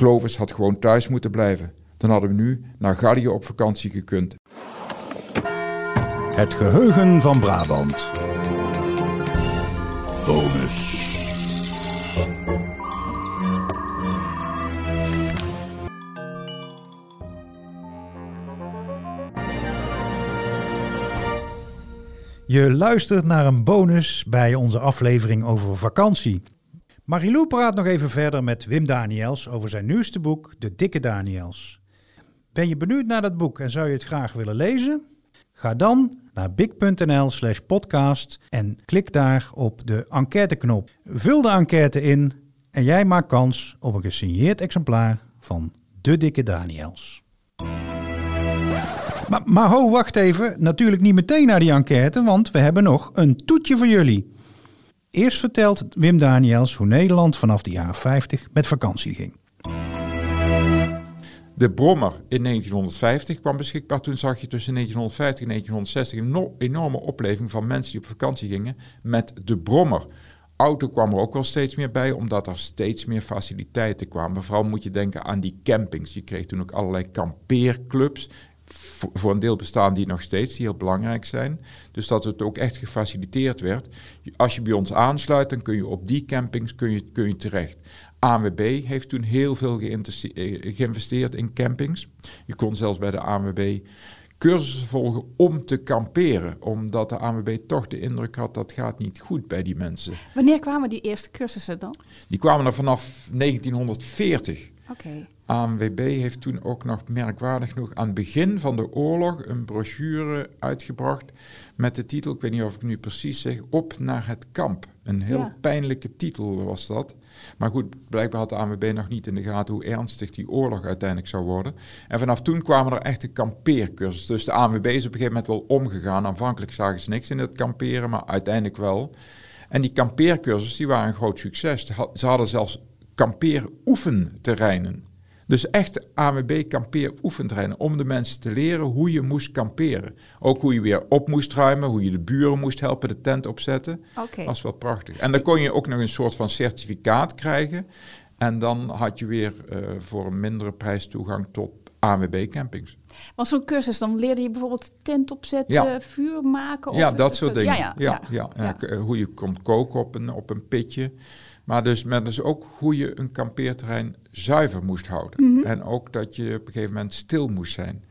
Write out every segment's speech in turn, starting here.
Clovis had gewoon thuis moeten blijven. Dan hadden we nu naar Gallië op vakantie gekund. Het geheugen van Brabant. Bonus. Je luistert naar een bonus bij onze aflevering over vakantie. Marilou praat nog even verder met Wim Daniels over zijn nieuwste boek, De Dikke Daniels. Ben je benieuwd naar dat boek en zou je het graag willen lezen? Ga dan naar big.nl slash podcast en klik daar op de enquêteknop. Vul de enquête in en jij maakt kans op een gesigneerd exemplaar van De Dikke Daniels. Maar, maar ho, wacht even. Natuurlijk niet meteen naar die enquête, want we hebben nog een toetje voor jullie. Eerst vertelt Wim Daniels hoe Nederland vanaf de jaren 50 met vakantie ging. De Brommer in 1950 kwam beschikbaar. Toen zag je tussen 1950 en 1960 een enorme opleving van mensen die op vakantie gingen met de Brommer. Auto kwam er ook wel steeds meer bij, omdat er steeds meer faciliteiten kwamen. Vooral moet je denken aan die campings. Je kreeg toen ook allerlei kampeerclubs voor een deel bestaan die nog steeds, die heel belangrijk zijn. Dus dat het ook echt gefaciliteerd werd. Als je bij ons aansluit, dan kun je op die campings kun je, kun je terecht. ANWB heeft toen heel veel eh, geïnvesteerd in campings. Je kon zelfs bij de ANWB cursussen volgen om te kamperen. Omdat de ANWB toch de indruk had dat gaat niet goed bij die mensen. Wanneer kwamen die eerste cursussen dan? Die kwamen er vanaf 1940. Oké. ANWB heeft toen ook nog merkwaardig genoeg aan het begin van de oorlog een brochure uitgebracht met de titel, ik weet niet of ik nu precies zeg, Op naar het kamp. Een heel pijnlijke titel was dat. Maar goed, blijkbaar had de ANWB nog niet in de gaten hoe ernstig die oorlog uiteindelijk zou worden. En vanaf toen kwamen er echte kampeercursussen. Dus de ANWB is op een gegeven moment wel omgegaan. Aanvankelijk zagen ze niks in het kamperen, maar uiteindelijk wel. En die kampeercursussen die waren een groot succes. Ze hadden zelfs kampeeroefenterreinen. Dus echt AWB kampeer oefenterreinen om de mensen te leren hoe je moest kamperen. Ook hoe je weer op moest ruimen, hoe je de buren moest helpen de tent opzetten. Okay. Dat was wel prachtig. En dan kon je ook nog een soort van certificaat krijgen. En dan had je weer uh, voor een mindere prijs toegang tot AWB campings. Was zo'n cursus, dan leerde je bijvoorbeeld tent opzetten, vuur maken? Of ja, dat soort dingen. Ja, ja, ja, Hoe je kon koken op een, op een pitje. Maar dus, maar dus ook hoe je een kampeerterrein zuiver moest houden. Mhm. En ook dat je op een gegeven moment stil moest zijn.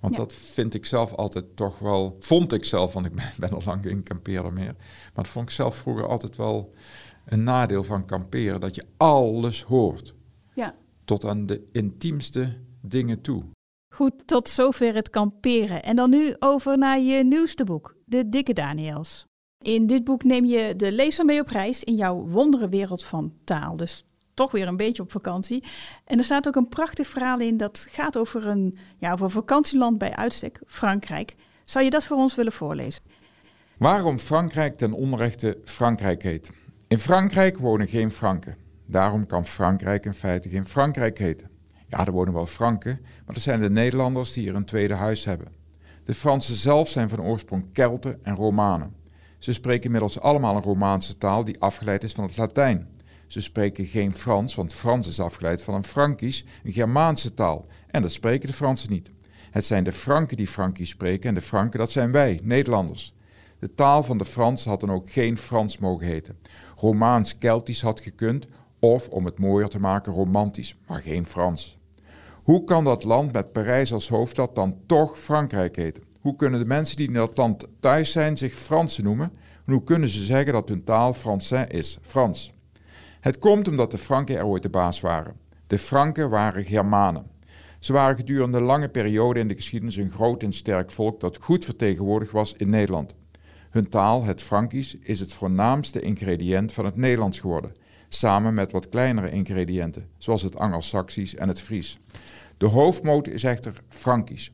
Want dat vind ik zelf altijd toch wel, vond ik zelf, want ik ben, ben al lang geen kampeerder meer. Maar dat vond ik zelf vroeger altijd wel een nadeel van kamperen, dat je alles hoort. Ja. Tot aan de intiemste dingen toe. Goed, tot zover het kamperen. En dan nu over naar je nieuwste boek, De Dikke Daniels. In dit boek neem je de lezer mee op reis in jouw wondere wereld van taal. Dus toch weer een beetje op vakantie. En er staat ook een prachtig verhaal in dat gaat over een, ja, over een vakantieland bij uitstek, Frankrijk. Zou je dat voor ons willen voorlezen? Waarom Frankrijk ten onrechte Frankrijk heet. In Frankrijk wonen geen Franken. Daarom kan Frankrijk in feite geen Frankrijk heten. Ja, er wonen wel Franken, maar dat zijn de Nederlanders die hier een tweede huis hebben. De Fransen zelf zijn van oorsprong Kelten en Romanen. Ze spreken inmiddels allemaal een Romaanse taal die afgeleid is van het Latijn. Ze spreken geen Frans, want Frans is afgeleid van een Frankisch, een Germaanse taal. En dat spreken de Fransen niet. Het zijn de Franken die Frankisch spreken en de Franken dat zijn wij, Nederlanders. De taal van de Fransen had dan ook geen Frans mogen heten. Romaans-Keltisch had gekund, of om het mooier te maken, romantisch, maar geen Frans. Hoe kan dat land met Parijs als hoofdstad dan toch Frankrijk heten? Hoe kunnen de mensen die in dat land thuis zijn zich Fransen noemen? En hoe kunnen ze zeggen dat hun taal Français is, Frans? Het komt omdat de Franken er ooit de baas waren. De Franken waren Germanen. Ze waren gedurende lange periode in de geschiedenis een groot en sterk volk dat goed vertegenwoordigd was in Nederland. Hun taal, het Frankisch, is het voornaamste ingrediënt van het Nederlands geworden, samen met wat kleinere ingrediënten, zoals het Angelsaksisch en het Fries. De hoofdmoot is echter Frankisch.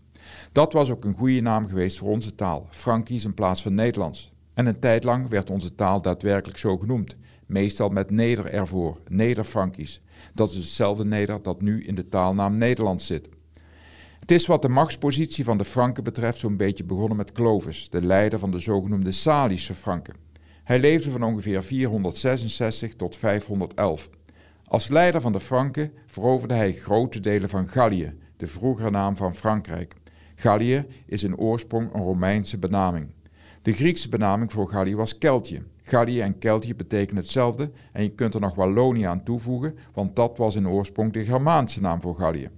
Dat was ook een goede naam geweest voor onze taal, Frankisch in plaats van Nederlands. En een tijd lang werd onze taal daadwerkelijk zo genoemd, meestal met Neder ervoor, Neder-Frankisch. Dat is hetzelfde Neder dat nu in de taalnaam Nederlands zit. Het is wat de machtspositie van de Franken betreft zo'n beetje begonnen met Clovis, de leider van de zogenoemde Salische Franken. Hij leefde van ongeveer 466 tot 511. Als leider van de Franken veroverde hij grote delen van Gallië, de vroegere naam van Frankrijk. Gallië is in oorsprong een Romeinse benaming. De Griekse benaming voor Gallië was Keltje. Gallië en Keltje betekenen hetzelfde en je kunt er nog Wallonië aan toevoegen, want dat was in oorsprong de Germaanse naam voor Gallië.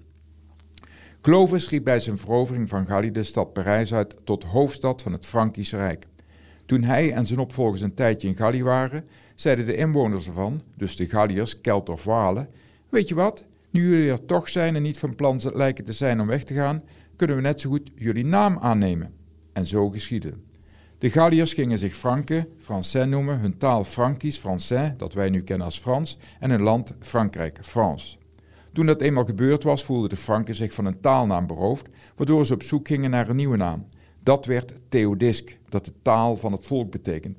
Clovis riep bij zijn verovering van Gallië de stad Parijs uit tot hoofdstad van het Frankische Rijk. Toen hij en zijn opvolgers een tijdje in Gallië waren, zeiden de inwoners ervan, dus de Galliërs, Kelt of Walen, weet je wat, nu jullie er toch zijn en niet van plan lijken te zijn om weg te gaan, kunnen we net zo goed jullie naam aannemen. En zo geschiedde. De Galliërs gingen zich Franken, Français noemen, hun taal Frankisch, Français, dat wij nu kennen als Frans, en hun land Frankrijk, France. Toen dat eenmaal gebeurd was, voelden de Franken zich van een taalnaam beroofd, waardoor ze op zoek gingen naar een nieuwe naam. Dat werd Theodisk, dat de taal van het volk betekent.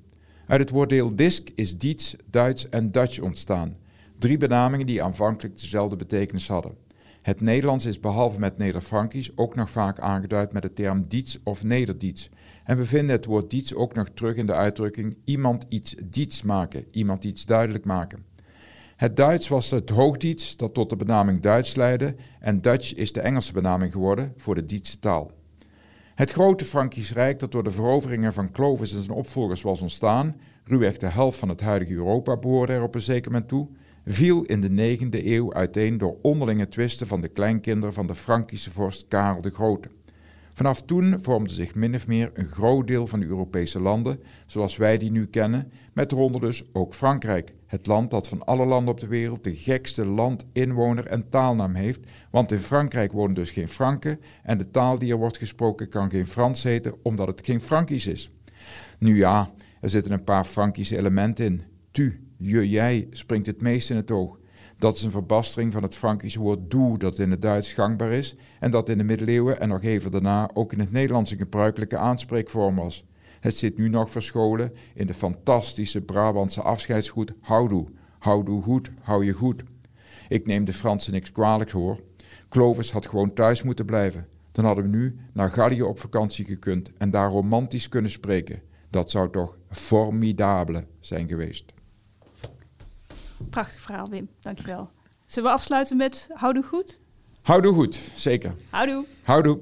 Uit het woorddeel disk is Diets, Duits en Dutch ontstaan. Drie benamingen die aanvankelijk dezelfde betekenis hadden. Het Nederlands is behalve met Nederfrankisch ook nog vaak aangeduid met de term Diets of Nederdiets. En we vinden het woord Diets ook nog terug in de uitdrukking iemand iets diets maken, iemand iets duidelijk maken. Het Duits was het Hoogdiets dat tot de benaming Duits leidde en Dutch is de Engelse benaming geworden voor de Dietse taal. Het grote Frankisch Rijk dat door de veroveringen van Clovis en zijn opvolgers was ontstaan, ruwweg de helft van het huidige Europa behoorde er op een zeker moment toe, viel in de 9e eeuw uiteen door onderlinge twisten van de kleinkinderen van de Frankische vorst Karel de Grote. Vanaf toen vormde zich min of meer een groot deel van de Europese landen, zoals wij die nu kennen, met eronder dus ook Frankrijk, het land dat van alle landen op de wereld de gekste land, inwoner en taalnaam heeft, want in Frankrijk wonen dus geen Franken en de taal die er wordt gesproken kan geen Frans heten omdat het geen Frankisch is. Nu ja, er zitten een paar Frankische elementen in. Tu, je, jij springt het meest in het oog. Dat is een verbastering van het Frankische woord doe, dat in het Duits gangbaar is en dat in de middeleeuwen en nog even daarna ook in het Nederlands een gebruikelijke aanspreekvorm was. Het zit nu nog verscholen in de fantastische Brabantse afscheidsgoed houdoe. Houdoe goed, hou je goed. Ik neem de Fransen niks kwalijk hoor. Clovis had gewoon thuis moeten blijven. Dan hadden we nu naar Gallië op vakantie gekund en daar romantisch kunnen spreken. Dat zou toch formidabele zijn geweest. Prachtig verhaal, Wim. Dankjewel. Zullen we afsluiten met houdoe goed? Houdoe goed, zeker. Houdoe. Houdoe.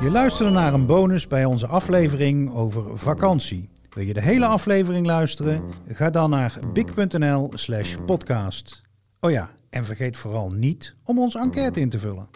Je luisterde naar een bonus bij onze aflevering over vakantie. Wil je de hele aflevering luisteren? Ga dan naar big.nl slash podcast. Oh ja, en vergeet vooral niet om onze enquête in te vullen.